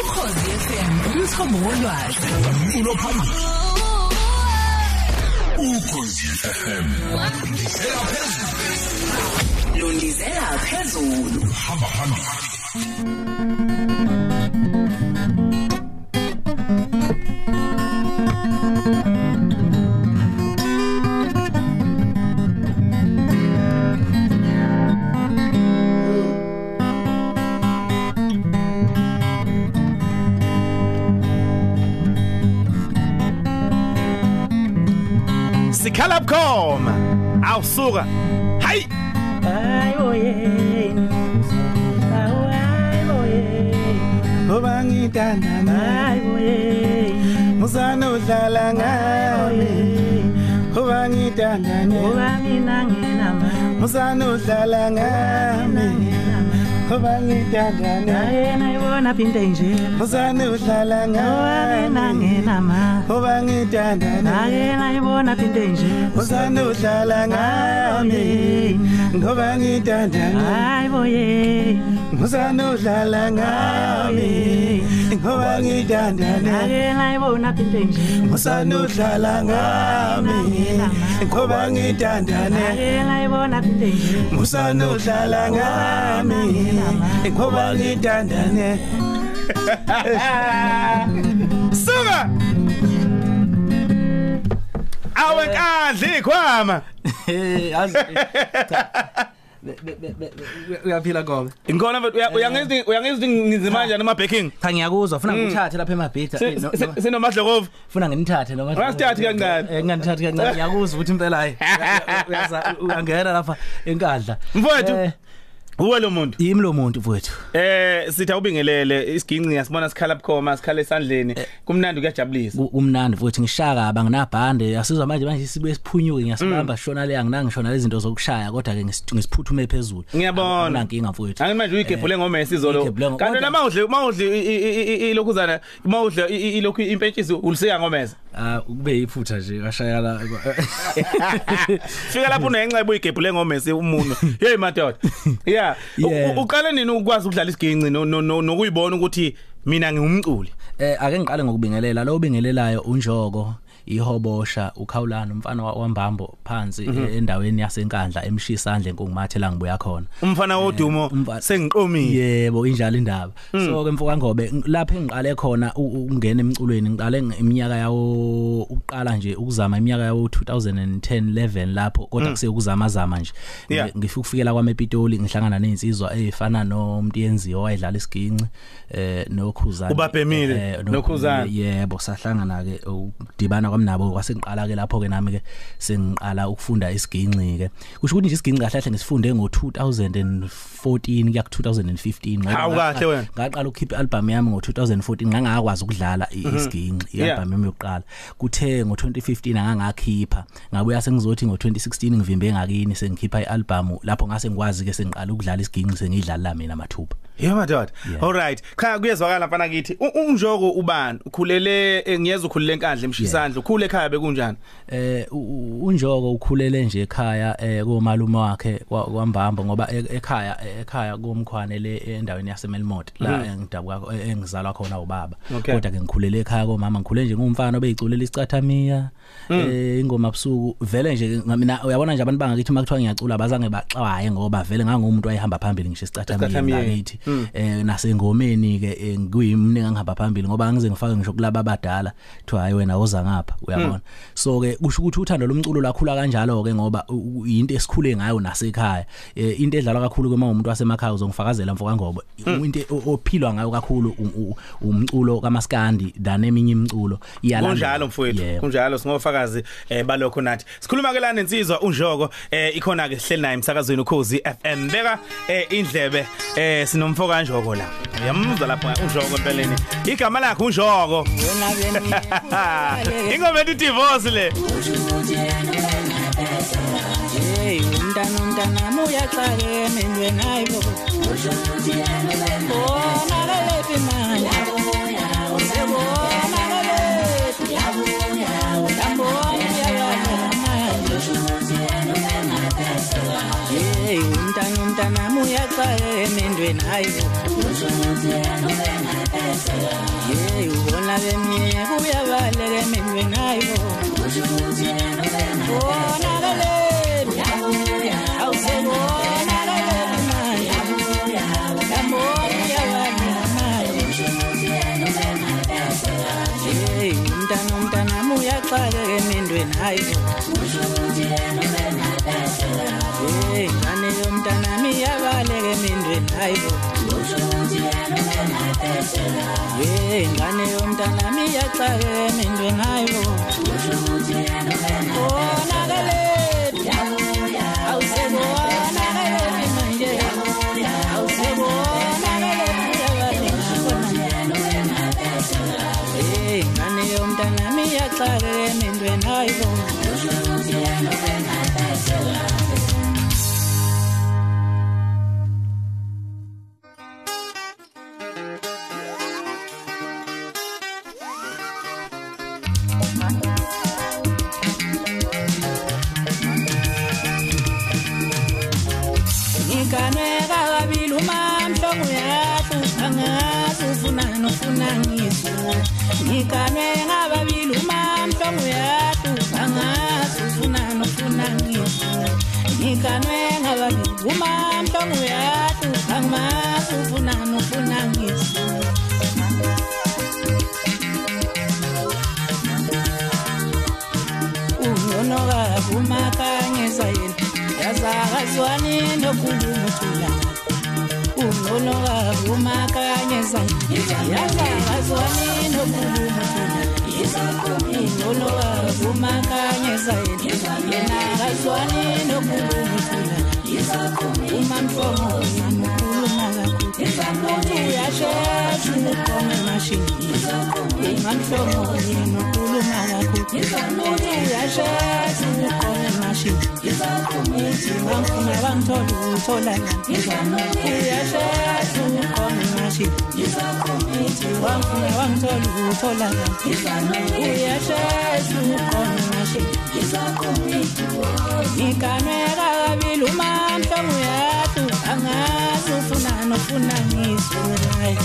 ukhosi FM umthombo wolwazi umculo phambili ukhosi FM ndizela phezulu londizela phezulu hamba phambili sikhala bukhoma awusuka hayi ayoye ayoye ngoba ngithandana ayoye uzana udlala ngami. ngoba ngithandana ngoba mina nginama uzana udlala ngami. Naye nayibona phinde nje. Uzana udlala nginama ngoba ngithandana naye nayibona phinde nje. Uzana udlala ngami ngoba ngithandana ayoye uzana udlala ngami ngoba ngithandana naye nayibona phinde nje. Uzana udlala ngami ngoba ngithandana naye nayibona phinde nje. Musana udlala ngami. Ngoba ngithandane suka! Awe nkandla ikhwama hey yazi uyaphila ngoba ngikona mfethu uya- uyangizwi uyangizwi ngizima kanjani ama backing cha ngiyakuzwa ufuna ngithathe lapha emabhitha Eh, no- no- sinomadlokovu ufuna nginithathe noma Ungasithathi kancane. eh ngingathathi kancane ngiyakuzwa ukuthi impela hayi uyaza uyangena lapha enkandla Mfowethu. Eh, uwe lo muntu yimi lo muntu mfowethu eh sithi awubingelele isiginci ngiyasibona sikhala bukhoma sikhala esandleni kumnandi kuyajabulisa Ku- kumnandi futhi ngishaka aba nginabhande asizwa manje manje sibuye siphunyuke ngiyasibamba shona le anginangishona lezi zinto zokushaya kodwa ke ngisiphuthume phezulu Ngiyabona. nginkinga mfowethu Angithi manje uyigebhule ngomesi izolo. Uyigebhule ngo- Kanti kodwa- nama udle mawudle ilokhuzana mawudle ilokhu impentshisi ulisika ngomesa. Ah kube iphutha nje kashaya la Fika lapho unenxa ebuyigebhule ngomesi umuntu. Hey madoda. Yeah. Yeah. U- Uqale nini ukwazi ukudlala isiginci no- no- no- nokuyibona ukuthi mina ngingumculi. Eh ake ngiqale ngokubingelela lo ubingelelayo unjoko ihobosha ukhawulana umfana wa- wambambo phansi eh, endaweni yasenkandla emshisandle enkungumathe la ngibuya khona. Umfana wodumo umfana- sengiqomile. yebo injalo indaba. So ke mfoka ngobe ng- lapha engiqale khona u- u- ukungena emculweni ngiqale nge- iminyaka yawo uqala nje ukuzama iminyaka yawo 2010 11 lapho kodwa kuse ukuzama zama nje. Yeah. Ngi- ngifika ukufikela kwami ePitoli ngihlangana nezinsizwa ezifana nomuntu yenziwa wayedlala isiginci eh nokhuzana Ubabhemile, Eh, no- noKhuzana. yebo sahlangana ke ukudibana kwami nabo kwasengiqala ke lapho ke nami ke sengiqala ukufunda isiginci ke kusho ukuthi nje isiginci kahle kahle ngisifunde ngo 2014 kuya ku 2015 ngoba Hawu kahle wena. ngaqala ukukhipha album yami ngo 2014 ngangakwazi ukudlala i- isiginci Yeah. i-album yami yokuqala. Kuthe ngo 2015 angangakhipha ngabuya sengizothi ngo 2016 ngivimbe ngakini sengikhipha i-album lapho ngase ngikwazi ke sengiqala ukudlala isiginci sengidlala mina mathupha Yeah madoda. Yeah. All right. Cha kuyezwakala mfana kithi. U- Unjoko ubani? Ukhulele eh, ngiyeza ukhulele enkandla emshisandla. Ukhule ekhaya bekunjani? eh u- u- unjoko ukhulele nje ekhaya eh komalume wakhe kwa- kwambamba ngoba e- ekhaya e- ekhaya komkhwane le endaweni yasemelmot la engidabuka eh, engizalwa khona ubaba Okay. kodwa ke ngikhulele ekhaya komama ngikhule nje ngumfana obeyiculela isicathamia eh ingoma busuku vele nje mina uyabona nje abantu bangakithi makuthiwa ngiyacula bazange baxwaye ngoba vele ngangumuntu wayehamba phambili ngisho isicathamia Isicathamia. ngakithi eh nasengomeni ke eh, ngiyimni engihamba phambili ngoba ngize ngifake ngisho kulaba abadala kuthiwa hayi wena woza ngapha uyabona so ke kusho ukuthi uthando lomculo lakhula kanjalo ke ngoba u- u- into esikhule ngayo nasekhaya Eh, into edlalwa kakhulu kema umuntu wasemakhaya uzongifakazela mfoka ngoba into o- ophilwa ngayo kakhulu u- u- umculo kamaskandi than eminye imiculo iyalandela. Kunjalo mfowethu. Yebo. Kunjalo singofakazi eh balokho nathi. Sikhuluma ke la nensizwa unjoko eh ikhona ke hleli naye emsakazweni ukhozi FM. Beka eh indlebe eh sinomfoka kanjoko la. Uyamuzwa lapha unjoko empeleni. Igama lakhe unjoko. Ingoma ethi divorce le. hey umntana umntana uyaxaka emendweni hayibo bona lelephi manje uyaxaka emendweni hayibo Hey ubona bemye kuyabaleke emehlweni ayibo Bona kaleni Awusebona kaleni manje Yambona uyabaleka manje Hey umntana umntana muyaxakeka emendweni Hey ngane yomntana miyabaleka emendweni hayibo Hey ngane yomntana miyaxakeka emendweni hayibo Awusebona kaleni manje. Awusebona kaleni uyabaleka Hey ngane ngiganweka kabili umamhlongo uyahlupha ngazi ufunani ufuna ngizwa ungcono kabi umakanyeza yena yazakazwani nokhuluma uthula ungcono kabi umakanyeza yena yazakazwani nokhuluma uthula ungcono kabi umakanyeza yena yena akazwani nokhuluma uthula umamhlomo ukhuluma kakhulu. Uyashesha uqome emashini. Umamhlomo yena ukhuluma kakhulu. Uyashesha uqome emashini. Uthi bangifuna bangithola uthola uyashesha uqome emashini. Uthi bangifuna bangithola uthola uyashesha uqome emashini ngiganweka kabili umamhlomo uyahlu angazi ufuna ngizwe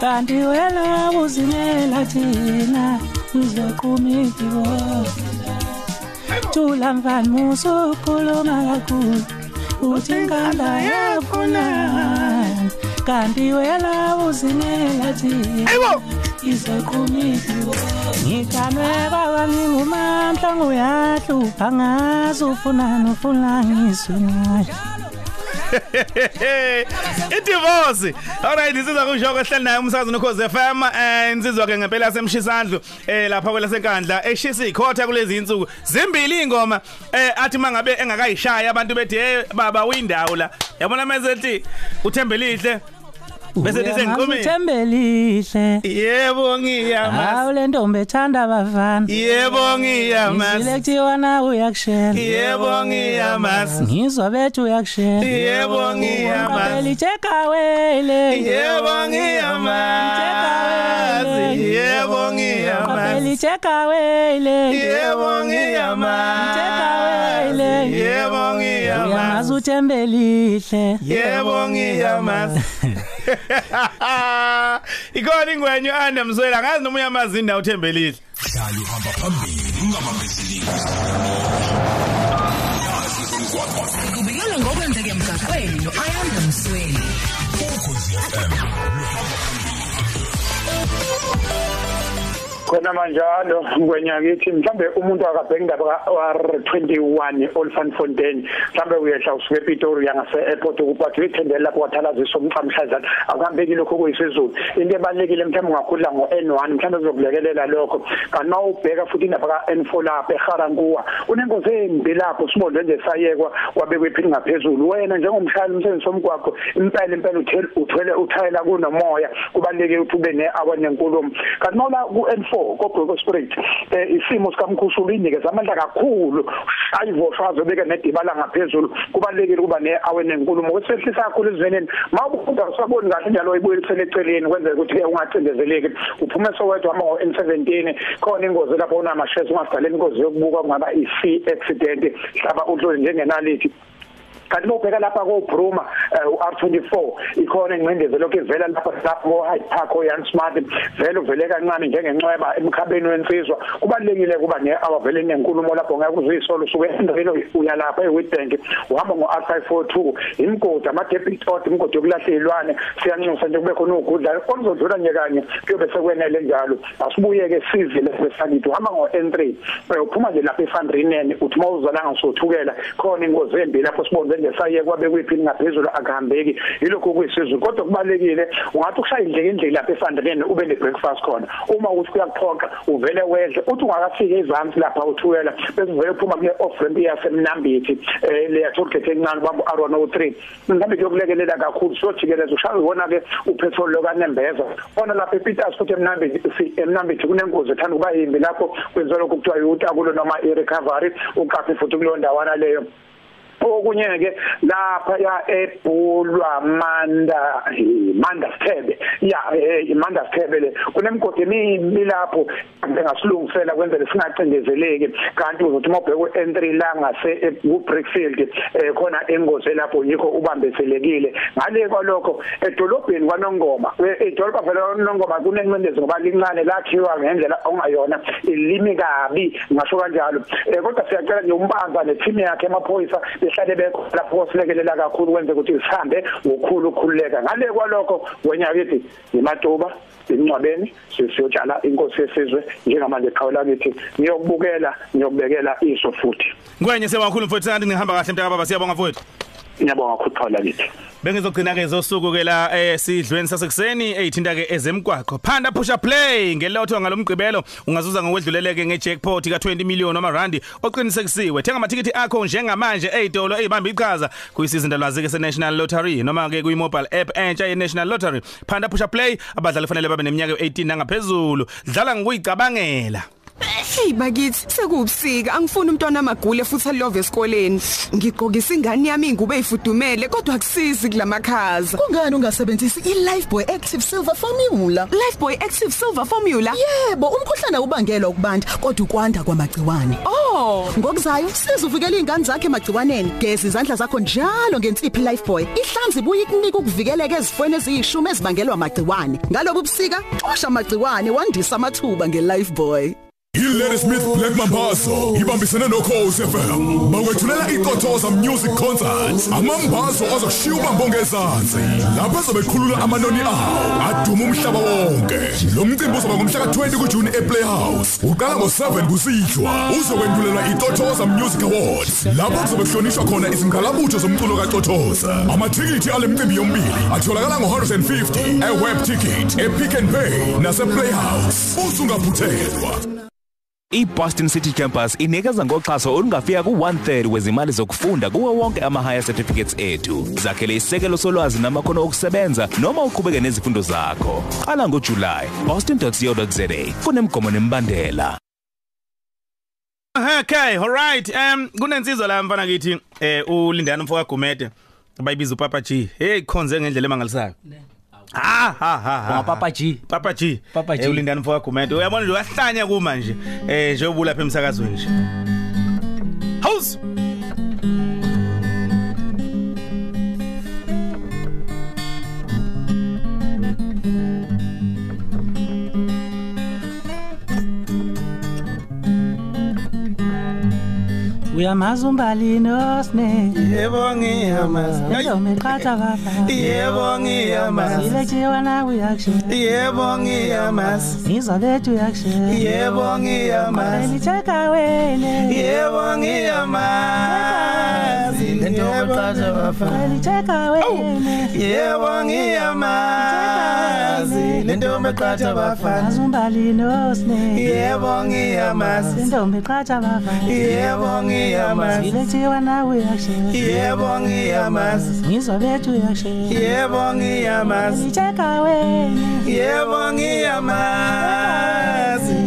kanti wena uzimela thina izoqhumikibo thula mfana musukhuluma kakhulu uthi inkanda yafuna kanti wena uzimela thina izoqhumikibo ngikanweka kangingumamhla nguyahlupha ngazi ufunani ufuna ngizwe ngayo. idivorce alright insizwa kunjoko ehleli naye umsakazo nokhoze FM eh insizwa ke ngempela yasemshisandlo eh lapha kwela senkandla eshisa ikhotha kulezi insuku. Zimbili ingoma eh athi mangabe engakayishaya abantu bethi hey baba uyindawo la. Yabona mesethi uthembelihle bese lithi engiqomeni uthembelihle yebo ngiyama hawu le ntombi ethanda abafana. Yebo ngiyama Ngizwile kuthiwa nawe uyakushela. Yebo ngiyama ngizwa bethu uyakushela. Yebo ngiyama Qaphela ijeka wele yebo ngiyama ngiyama Qaphela ijeka wele yebo ngiyama Ijeka wele yebo ngiyama uyamazi uthembelihle. Yebo ngiyamazi ikona ingwenyo ande mswela ngazi noma uyamazi indawo uthembelile hlala uhamba phambili. Ungabambezeleli yazi umgwaqo Kubikela ngokwenzeka emgaqweni no-Ayanda Msweli. ukhozi FM khona manjalo ngwenyakithi mhlambe umuntu akabheka indaba ka R21 Olifant Fontaine mhlambe uyehla usuke ePitori yangase airport ukuphatha ithendela lapho wathalazisa umcamhlazana akuhambeki lokho kuyisizulu into ebalekile mhlawumbe ungakhulula ngo N1 mhlawumbe uzokulekelela lokho. Kanti mawubheka futhi indaba ka N4 lapha eGarankuwa unengozi embi lapho sibonde nje sayekwa wabekwe iphini ngaphezulu. Wena njengomshayeli umsebenzi somgwaqo impela impela uthele uthwele uthayela kunomoya. Kubaleke ukuthi ube ne-hour nenkulumo kanti mawula ku-N4 koBroko Spirit eh isimo sikamkhusulu inikeza amandla kakhulu. Ayivoshwazo beke nedibala ngaphezulu. Kubalekile kuba ne-hour nenkulumo. Kwesehlisa kakhulu esiveneni mawubuka usaboni kahle njalo ibuyelisele eceleni kwenzeka ukuthi ke ungacindezeleki. Uphume sowedwa ama N17 khona ingozi lapho unamashezi ungasidaleni ingozi yokubuka kungaba i-C accident. Hlaba uhloli njengenalithi kanti bobheka lapha ko Bruma u-R24 ikhona ingcindezi lokho ivela lapha lapho ko Hyde Park o Young Smart vele uvele kancane njengencweba emkhabeni wensizwa. Kubalekile kuba ne awavele nenkulumo lapho ngeke uzisolo usuke endaweni uya lapha eWitbank uhamba ngo R542 imgodi ama debit order imgodi yokulahlelwane siyanxusa nje kube khona ukudla oluzodlula nje kanye kuyobe sekwenele njalo. Asibuye ke sizile besakithi uhamba ngo N3 uphuma nje lapha eFandrinene uthi mawuzalanga sothukela khona ingozi embi lapho sibonze nje saye kwabe kwiphini ngaphezulu akuhambeki yilokho kuyisizwe kodwa kubalekile ungathi ukushaya indleke indlela lapha efandeleni ube ne breakfast khona. Uma uthi kuyaqhoqa uvele wedle. Uthi ungakafika ezantsi lapha uthukela bese uvele uphuma kule off ramp yasemnambithi eh le yatholikhethe encane bambu R103 mhlawumbe kuyokulekelela kakhulu sojikeleza ushaya ubona ke upetrol lokanembeza. Ona lapha ePiters futhi emnambithi emnambithi kunengozi ethanda kuba yimbi lapho kwenziwa lokho kuthiwa yutakulo noma i-recovery. Uqaphi futhi kuleyo ndawana leyo. Okunye ke lapha ya ebhulwa manda manda sithebe. Ya imanda sithebe le kunemigodi emibi lapho engasilungisela kwenzele singacindezeleki. Kanti uzothi mawubheka entry la ngase ku Brickfield eh khona engozi lapho yikho ubambeselekile ngale kwalokho edolobheni kwaNongoma edolobha vele kwaNongoma kunencindezi ngoba lincane lakhiwa ngendlela ongayona ilimi kabi ngasho kanjalo. Eh kodwa siyacela nje umbanza neteam yakhe emaphoyisa behlale bekho lapho silekelela kakhulu kwenze ukuthi sihambe ngokukhulu ukukhululeka. Ngale kwalokho wenya kithi imatuba incwabeni siyotshala inkosi yesizwe njengamanje eqhawula kithi ngiyokubukela ngiyokubekela iso futhi. Ngwenye sebakhulu mfowethu santi ngihamba kahle mntaka baba siyabonga mfowethu. Ngiyabonga kakhulu qhawula kithi Bengizogcina ke zosuku ke la eh sidlweni sasekuseni eyithinta ke ezemgwaqo. Phanda pusha play ngelotho ngalomgcibelo ungazuza ngokwedluleleke ngejackpot ka20 million amarandi oqinisekisiwe. Thenga amathikithi akho njengamanje ezitolo ezibamba iqhaza kuyisizindalwazi ke seNational Lottery noma ke kuyi-mobile app entsha yeNational Lottery. Phanda pusha play abadlali fanele babe neminyaka e18 nangaphezulu. Dlala ngokuyicabangela. Hey bakithi sekubusika angifuni umntwana amagule futhi alove esikoleni ngigqokisa ingane yami ingube ifudumele kodwa akusizi kulamakhaza Kungani ungasebenzisi iLifebuoy Active Silver Formula? Lifebuoy Active Silver Formula Yebo, umkhuhlane ubangelwa ukubanda kodwa ukwanda kwamagciwane. Oh Ngokuzayo siza uvikela izingane zakhe emagciwaneni. Geza izandla zakho njalo ngensiphi Lifebuoy. Ihlanzi ibuye ikunika ukuvikeleka ezifweni eziyishumi ezibangelwa amagciwane. Ngalobu busika, xosha amagciwane wandisa amathuba ngeLifebuoy. Hilary Smith Black Mambazo ibambisene noKhosi FM bakwethulela iqothoza music concert amambazo azoshiya ubambonge ezansi lapho ezobekhulula amanoni awo aduma umhlaba wonke. Lo mcimbi uzoba ngomhla ka20 kuJune ePlayhouse uqala ngo7 kusihlwa uzokwendulelwa iqothoza Music Awards. Lapho kuzobe kuhlonishwa khona izingqalabutho zomculo kaQothoza amathikithi ale mcimbi yombili atholakala ngo150 eweb ticket ePick n Pay nase Playhouse usungaphuthelwa iBoston City Campus inikeza ngoxhaso olungafika ku1/3 wezimali zokufunda kuwo wonke ama higher certificates ethu. Zakhele isekelo solwazi namakhono okusebenza noma uqhubeke nezifundo zakho. Qala ngoJuly. boston.co.za. Kunemgomo nembandela. Okay, alright. Um kunensizwa la mfana kithi eh ulindana umfoka Gumede abayibiza uPapa G. Hey khonze ngendlela emangalisayo. Ha ha ha. Bonga Papa G. Papa G. Papa G. Eh ulindana umfoka Gumede. Uyabona nje uyahlanya kuma nje. Eh nje ubula lapha emsakazweni nje. House. Uyamazi umbali nosne yebo ngiyamazi. Ndombe qatha baba yebo ngiyamazi. Silejiwa na uyakushe yebo ngiyamazi. Ngizwa bethu uyakushe yebo ngiyamazi. Elicheka wene yebo ngiyamazi. Lentombe qatha bafana Elicheka wene yebo ngiyamazi. Lentombe qatha bafana Azumbali nosne yebo ngiyamazi. Ndombe qatha baba yebo ngiyamazi Silejiwa na uyakushe yebo ngiyamazi Ngizwa bethu uyakushe yebo ngiyamazi Elicheka wene yebo ngiyamazi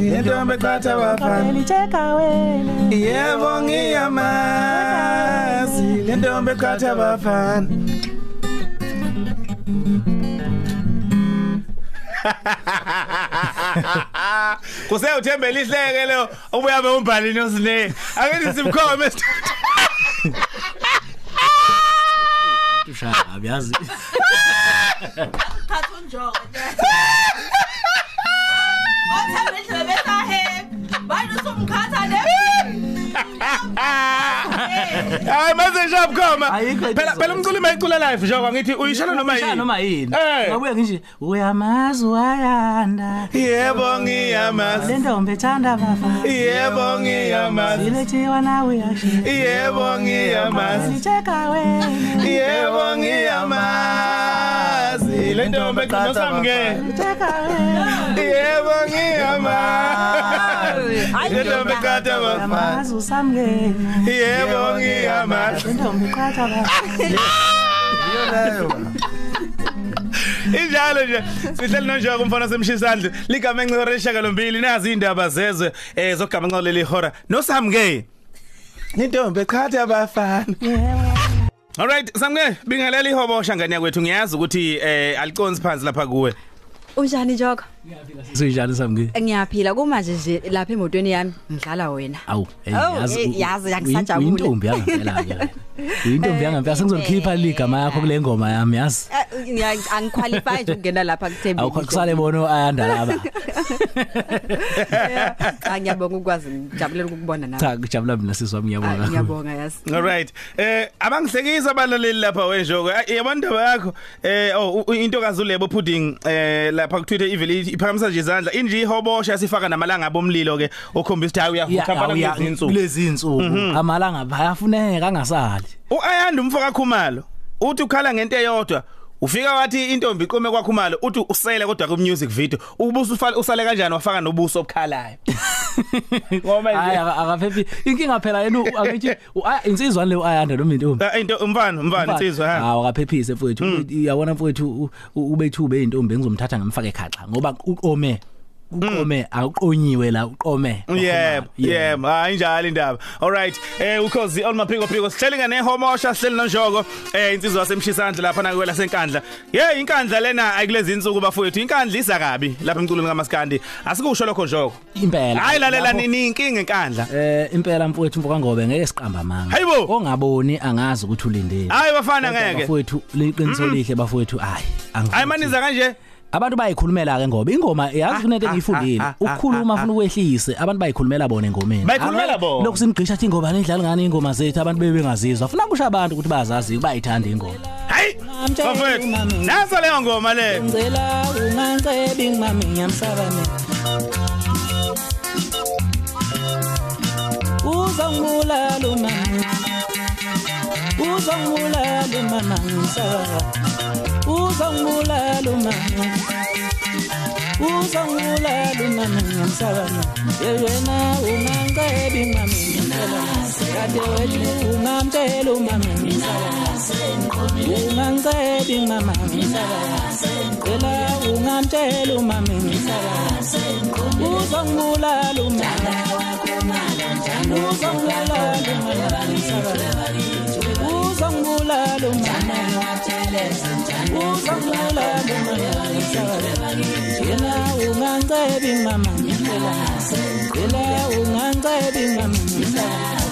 lentombe qatha bafana Elicheka wene yebo ngiyamazi. Lentombe qatha bafana Kuse uthembele ihleke lo ubuya be umbhali nosine. Ake simkhome Ushaya abayazi. Thatha unjongo. Othembe indlela besahe. Manje usumkhatha ne. Hayi manje shabukhoma. Ayikho into Phela phela umculo mayicula live njengoba ngithi uyishela noma yini. noma yini. Eh. Ngabuye ngisho Uyamazi wayanda. Yebo ngiyamazi. Lentombe ethanda baba. Yebo ngiyamazi. Silejiwa na uyakushe yebo ngiyamazi. Elicheka wene yebo ngiyamazi. Lentombe qatha bafana Elicheka wene yebo ngiyamazi lentombe qatha bafana Uyamazi usamngena yebo ngiyamazi Lentombe qatha baba Injalo nje sihleli nonjoko umfana semshisandle ligama enciko reshaka lombili nazi indaba zezwe eh zogama enciko leli hora. Nosamke lentombe qatha bafana Alright samke bingalela ihobosha ngani yakwethu ngiyazi ukuthi eh aliconsi phansi lapha kuwe Unjani Joko? Sinjani samke? Ngiyaphila kumanje nje lapha emotweni yami ngidlala wena. Awu, hey, Oh, yazi eh, u- yazi, u- angisajabule. Uyintombi yangempela ke. Uyintombi yangempela sengizokukhipha ligama yakho kule ngoma yami yazi. Eh, ngiya- Angiqualify nje ukungena lapha kuThembi. Awukho kusale bono ayanda laba. Cha ngiyabonga ukwazi ngijabulela ukukubona nawe. Cha kujabula mina sisi wami Ah, ngiyabonga. Ngiyabonga yazi. Alright eh abangihlekisa abalaleli lapha wenjoko yabandaba yakho eh oh u- intokazi ulebo pudding eh lapha ku Twitter ivele iphakamisa nje izandla. Inje ihobosha sifaka namalanga abomlilo ke okhombisa ukuthi hayi uyafutha phana kulezi insuku. kulezi insuku. Amalanga bayafuneka angasali. uayanda umfoka khumalo uthi ukhala ngento eyodwa ufika wathi intombi iqome kwakhumalo uthi usele kodwa ku music video ubuso ufale usale kanjani? Wafaka nobuso obukhalayo. ngoba Hayi nje aka- akaphephi. Inkinga phela yena u- akithi u- ah, insizwa le ayanda noma intombi. Ah, into umfana umfana insizwa ha. Hawu akaphephise mfowethu. Uyabona mfowethu u- u- ubethube eintombi ngizomthatha ngimfake ekhaxa ngoba uqome uqome akuqonyiwe la uqome. Yebo, yebo, hayi njalo indaba. Alright, eh ukhozi all maphiko phiko sihleli ngane homosha sihleli nonjoko eh insizwa yasemshisandla lapha na kwela senkandla. Yeah, inkandla lena ayikulezi insuku bafowethu, inkandla isa kabi lapha emculweni kaMaskandi. Asikusho lokho njoko. Impela. Hayi lalela Lapho- nini inkinga enkandla. Eh impela mfowethu mfoka ngobe ngeke siqamba amanga. Hayibo. Ongaboni angazi ukuthi ulindele. Hayi bafana Kodwa ngeke. Bafowethu liqiniso lihle bafowethu hayi. angifuni Hayi maniza kanje. Abantu bayikhulumela ke ngoba ingoma yazi kunento engiyifundile ukukhuluma ufuna ukwehlise abantu bayikhulumela bona engomeni Bayikhulumela Ake, bona? lokhu sinigqisha athi ingoma nidlala ngani ingoma zethu abantu bebe bengazizwa ufuna kusho abantu ukuthi bazazi bayithanda ingoma Hayi. Bafowethu, nasa leyo ngoma le. Ngicela ungancebi ngimami ngiyamsaba mina Uzongibulala umama Uzongibulala umama ngisaba Uzongibulala umama. Uzongibulala umama ngiyamsaba yena ungancebi ngiyamsaba Kade wethu ungamtshela umama Ungancebi mama Cela ungamtshela umama Uzongibulala umama. Uzongibulala umama Uzongibulala umama Uzongibulala umama ngisaba Yena ungancebi mama.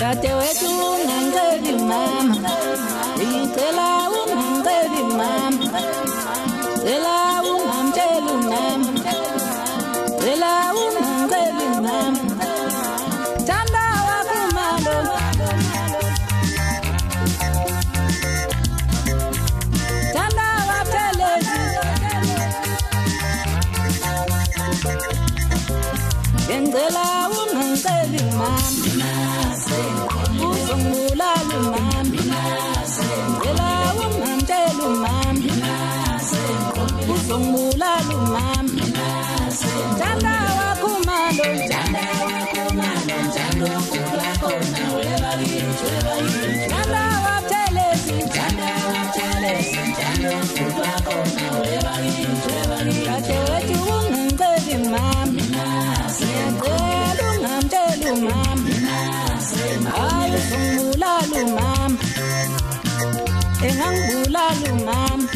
Ngicela Cela ungancebi mama ngicela ungiceli mama cela ungamtsheli mama cela ungiceli mama. Thanda wakho malo thanda waphelezi engangibulala mama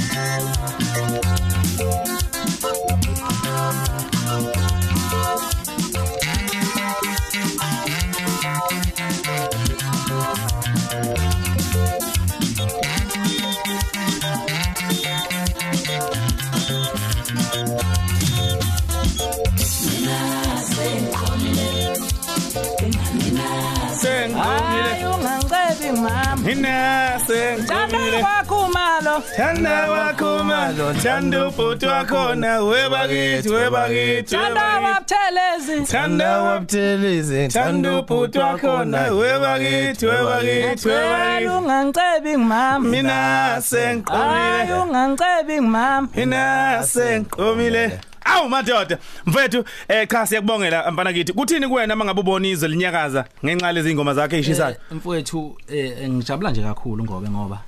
hayi ungangicebi mama Mina Thanda wakho malo thanda ubhuti wakho na weba kithi weba kithi thanda waphelezi Thanda wabuthelezi thanda ubhuti wakho na weba kithi weba kithi weba ngicela kithi ungangicebi mama Mina hayi sengqomile ungangicebi mama Mina sengqomile Awu madoda. Mfethu eh cha siyakubongela mfana kithi. Kuthini kuwena mangabe ubona izwe linyakaza ngenxa lezi ingoma zakhe eshisayo Eh, mfowethu eh ngijabula nje kakhulu ngobe ngoba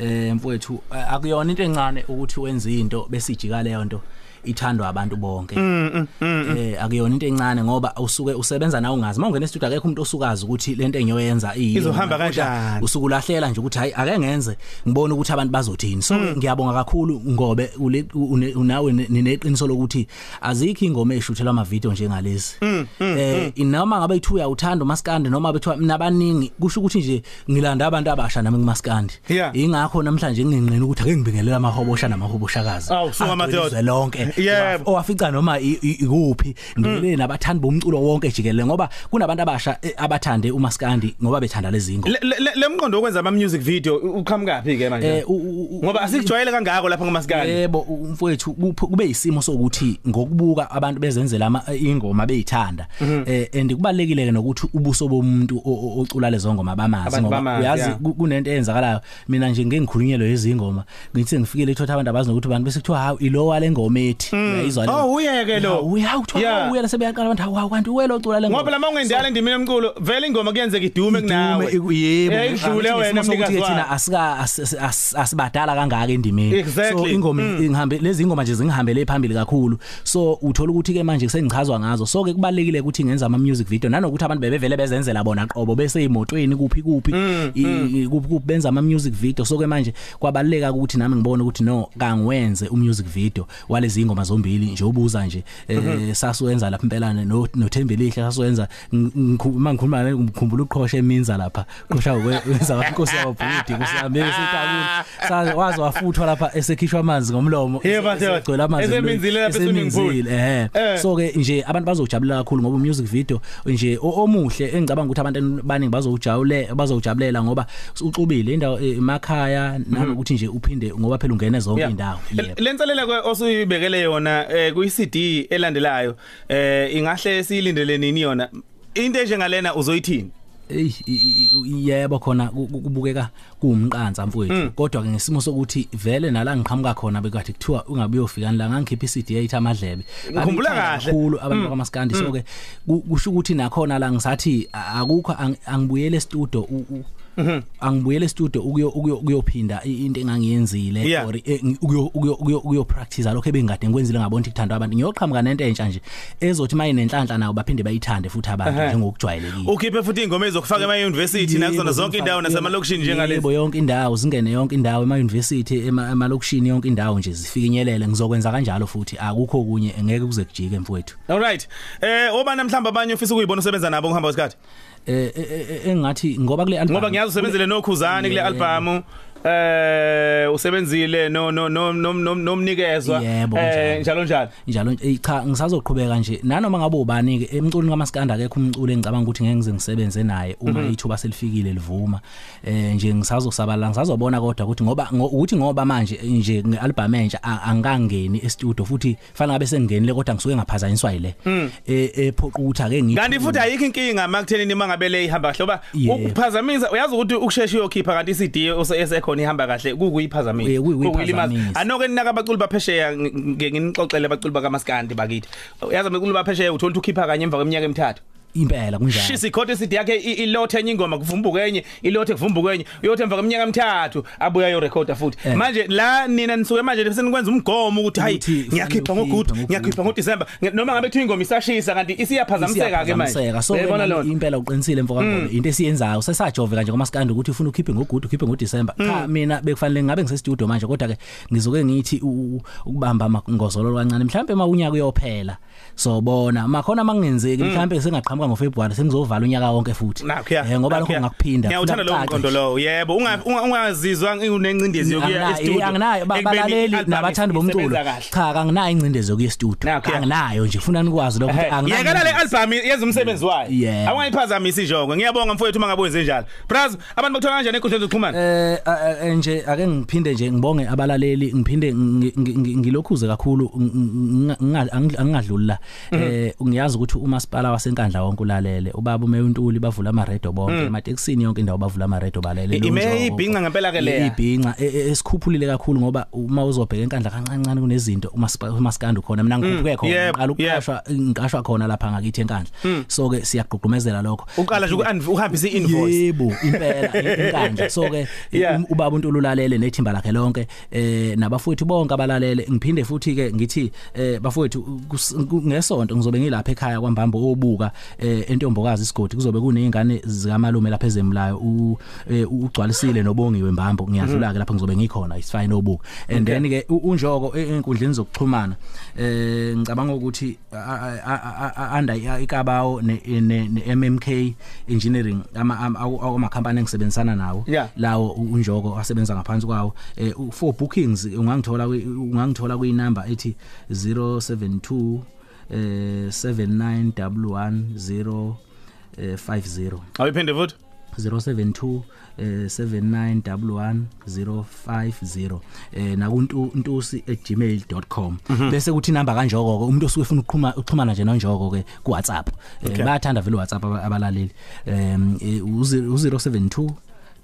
eh mfowethu eh, akuyona into encane ukuthi wenze into besijika leyo nto. Ithandwa abantu bonke. Mm, mm, eh akuyona into encane ngoba usuke usebenza nawe ungazi. Mawungena e-studio akekho umuntu osukazi ukuthi lento engiyoyenza iyi Izohamba kanjani? usuku lahlela nje ukuthi hayi ake ngenze. Ngibone ukuthi abantu bazothini. So ngiyabonga kakhulu ngobe ule- une- unawe ne- neqiniso lokuthi azikho ingoma eshuthelwa ama video njengalezi eh inoma ngabe ithu uyawuthanda umaskandi noma bethiwa mina abaningi kusho ukuthi nje ngilanda abantu abasha nami ngumaskandi Yeah. ingakho namhlanje ngingenqina ukuthi ake ngibingelela amahobosha namahoboshazi Awu, suka madoda. Agcwele lonke. Yebo. owafica noma i- i- ikuphi. Ngibele nabathandi bomculo wonke jikelele ngoba kunabantu abasha eh, abathande umaskandi ngoba bethanda lezi ngo Le- le le- lemqondo okwenza ama music video uqhamukapi ke manje? Eh, u- u- u- ngoba asikujwayele kangako lapha ngomasikani Yebo u- mfowethu kuph- kube isimo sokuthi ngokubuka abantu bezenzela ama- ingoma beyithanda. Mhm. eh and kubalekile ke nokuthi ubuso bomuntu o- o- ocula lezo ngoma bamazi Abantu ngoba bamazi, uyazi yeah. ku- kunento eyenzakalayo. Mina nje ngeke ngikhulunyelwe izingoma ngithi ngifikele ethotha abantu abazi nokuthi abantu bese kuthiwa hawu ilo wale ngoma ethi uyayizwa le Oh uyeke lo. uya uthiwa Yeah. uyela sebeyaqala abantu hawu kanti welo ocula le ngoma ngoba lama ungendala endimini yomculo vele ingoma kuyenzeka idume kunawe. Idume, yebo Eh, idlule wena mnikazi thina wayo asika as- as- asibadala kangaka endimeni. Exactly. so ingoma Mm. ingihambe lezi ingoma nje zingihambele phambili kakhulu. So uthola ukuthi ke manje sengichazwa ngazo. So ke kubalekile ukuthi ngenza ama music video nanokuthi abantu bebevele bezenzela bona qobo bese emotweni kuphi kuphi Mm, i- i- kuphi kuphi benza ama music video. So ke manje kwabaleka ukuthi nami ngibone ukuthi no kangiwenze u music video walezi ingoma zombili nje ubuza nje eh, Mhm. sasuwenza lapha impelane no nothembelihle sasuwenza ngikhuluma ngikhuluma ngikhumbula uqhosha eminza lapha qhosha wenza inkosi yababhudi kusihambe sitabula saze waze wafuthwa lapha esekhishwa amanzi ngomlomo Yebo, madoda. egcwele amanzi Eseminzile lapha e-swimming pool. eseminzile eh Eh. so ke nje abantu bazojabula kakhulu ngoba music video nje o- omuhle engicabanga ukuthi abantu baningi bazowujabule bazowujabulela ngoba uxubile indawo eh, emakhaya nanokuthi nje uphinde ngoba phela ungene zonke Yeah. indawo Le- lenselela osuyibekele yona eh kuyi CD elandelayo eh ingahle siyilindele nini yona? Into enjengalena uzoyithini? Ey yebo khona ku- ku- kubukeka kuumqanza mfowethu kodwa ke ngesimo sokuthi vele nala ngiqhamuka khona bekade kuthiwa ungabe uyofika la ngangikhipha iCD yayithi amadlebe Ngikhumbula Babeyithanda kahle. kakhulu abantu Mm. bakaMaskandi Mm. so ke ku- kusho ukuthi nakhona la ngisathi a- akukho ang- angibuyele e-studio u- u- angibuyele e-studio ukuyo ukuyo- ukuyophinda i- into engangiyenzile Yeah. or eh, ngi- ukuyo ukuyo ukuyo ukuyo practice lokho ebengade ngikwenzile ngabona ukuthi kuthandwa abantu ngiyoqhamuka nento entsha nje ezothi maye nenhlanhla nawo baphinde bayithande futhi abantu Ehhe. njengokujwayelekile ukhiphe futhi ingoma ezokufaka ema university nakusona zonke indawo nasemalokishini njengalezi Yebo yonke indawo zingene yonke indawo ema university ema emalokishini yonke indawo nje zifikinyelele ngizokwenza kanjalo futhi akukho kunye engeke kuze kujike mfowethu Alright. Eh oba namhlanje abanye ufisa ukuyibona usebenza nabo ngihamba isikhathi. eh eh, eh, engathi ngoba kule album ngoba ngiyazi usebenzile nokhuzani kule album eh usebenzile no no no nomnikezwa. Yebo, eh njalo. njalo njalo. Eh, cha ngisazoqhubeka nje. Nanoma ngabe ubani ke emculweni kaMaskanda akekho umculi engicabanga ukuthi ngeke ngize ngisebenze naye uma Mhm. ithuba selifikile livuma. Eh nje ngisazosabala ngisazobona kodwa ukuthi ngoba ngo- ukuthi ngoba manje eh, nje ngealbum entsha a- angangeni e-studio futhi fanele ngabe sengingenile kodwa ngisuke ngaphazanyiswa yile. Mm. eh ephoqa ukuthi ake ngithi kanti futhi ayikho inkinga makuthenini mangabele ihamba kahle oba Yebo. ukuphazamisa uyazi ukuthi ukushesha uyokhipha kanti iCD esekhona ihamba kahle kukuyiphazamisa Eh, kukuyiphazamisa. Kukuyilimaza. anoke ninaka abaculi baphesheya ngeke nginixoxele abaculi bakaMaskandi bakithi uyazi abaculi baphesheya uthola ukuthi ukhipha kanye emva kweminyaka emithathu impela kunjalo. Shisa ikhothe iCD yakhe i- ilothe enye ingoma kuvumbuka enye ilothe kuvumbuka enye uyothi emva kweminyaka emithathu abuya yo recorder futhi. Eh. manje la nina nisuke manje senikwenza umgomo ukuthi hayi Ukuthi ngiyakhipha kufanele ngogudu ukhiphe ngiyakhipha ngoDecember Nge- noma ngabe kuthiwa ingoma isashisa kanti isiyaphazamiseka ke manje. Isiyaphazamiseka. so Uyayibona wena lona? impela uqinisile mfoka ngoba into esiyenzayo sesajoveka nje ngomaskandi ukuthi ufuna ukhiphe ngogudu ukhiphe ngoDecember cha mina bekufanele ngabe ngise studio manje kodwa ke ngizoke ngithi u- u- ukubamba amangozolo kancane mhlawumbe mawunyaka uyophela so bona makhona mangenzeki mhlawumbe sengaqhamuka ngoFebruary sengizovala unyaka wonke futhi nakho Eh, ngoba lokho ngakuphinda ngiyawuthanda lowo mqondo lowo yebo unga- unga- ungazizwa unencindezi yokuya Anginayo, e-studio anginayo ba- ekubeni balaleli i-album nabathandi bomculo isebenza kahle. cha anginayo ingcindezi yokuya studio Nakho, ya. anginayo nje funa nikwazi lokho ukuthi Ehe, anginayo yekela le ingcindezi. album yenza umsebenzi wayo Yeah. awungayiphazamisa injongo ngiyabonga mfowethu mangabuyenze njalo braz abantu bakuthola kanjani enkundleni zokuxhumana Eh a- a- nje ake ngiphinde nje ngibonge abalaleli ngiphinde ngi- ngi- ngi- ngilokhuze kakhulu ng- nginga- angi- angingadluli la eh ngiyazi ukuthi umasipala wasenkandla wonke ulalele. Ubaba uMeyontuli bavula ama radio bonke Mm. ematekisini yonke indawo bavula ama radio balele. I- ime ibhinqa ngempela ke leya. ibhinqa e- e- esikhuphulile kakhulu ngoba uma uzobheka enkandla kancane kunezinto umasipala umaskandi khona mina ngikhuphuke khona yebo, ngiqala ukuqashwa ngiqashwa khona lapha ngakithi enkandla. Mm. so ke siyagqugqumezela lokho. Uqala nje uku- uhambise i-invoice. yebo impela inkandla. So ke Yeah. um, ubaba uNtulu ulalele nethimba lakhe lonke eh nabafowethu bonke abalalele. Ngiphinde futhi ke ngithi eh bafowethu kus- ku- ngesonto ngizobe ngilapha ekhaya kwambambo obuka eh entombokazi isigodi kuzobe kunezingane zikamalume lapha ezemlayo u- eh, ugcwalisile nobongiwe mbambo ngiyadlula ke lapha ngizobe ngikhona isifine obuka and Okay. then ke u- unjoko e- enkundleni zokuxhumana eh ngicabanga ukuthi a- a- a- a- under ikabawo ne ne- ne MMK engineering ama ama- awu- amakhampani engisebenzisana nawo Yeah. lawo u- unjoko asebenza ngaphansi kwawo eh u- for bookings ungangithola kwi- ungangithola kuyinamba ethi 072 eh 7911 eh 50 awuyiphinde futhi? 072 eh 7911 eh nakuntu ntusi@gmail.com Mhm. bese kuthi inamba kanjoko ke umuntu osuke ufuna ukuxhuma ukuxhumana nje nonjoko ke ku WhatsApp Eh, Okay. bayathanda vele WhatsApp aba- abalaleli. Em eh, u 072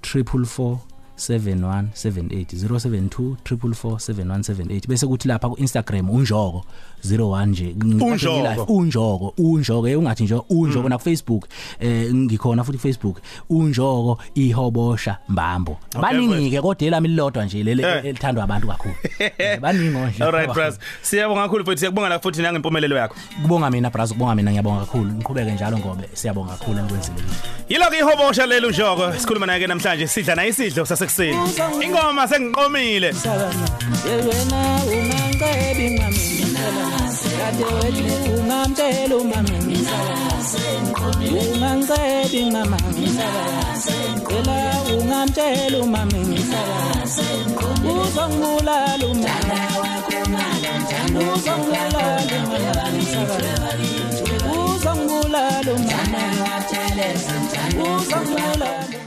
444 7178 072 444 7178 bese kuthi lapha ku Instagram unjoko. 01 nje. Unjoko. Live, unjoko unjoko. Eh, ungathi nje unjoko. Na ku Facebook eh ngikhona futhi Facebook unjoko ihobosha mbambo. Baningi ke kodwa elami lilodwa nje leli Eh. elithandwa abantu kakhulu. Eh, baningi nje. All right braz siyabonga kakhulu futhi. Siyakubonga la futhi nangempumelelo yakho. Kubonga mina braz kubonga mina. Ngiyabonga kakhulu. Ngiqhubeke njalo ngobe siyabonga kakhulu enkwenzile yiloko ihobosha lelo njoko. Sikhuluma naye ke namhlanje. Sidla na isidlo sasekuseni. Ingoma sengiqomile. Wena ungancebi mami kade wethu ungamtshela umami ungancebi mama cela ungamtshela umami uzongibulala umama uzongibulala umama uzongibulala umama uzongibulala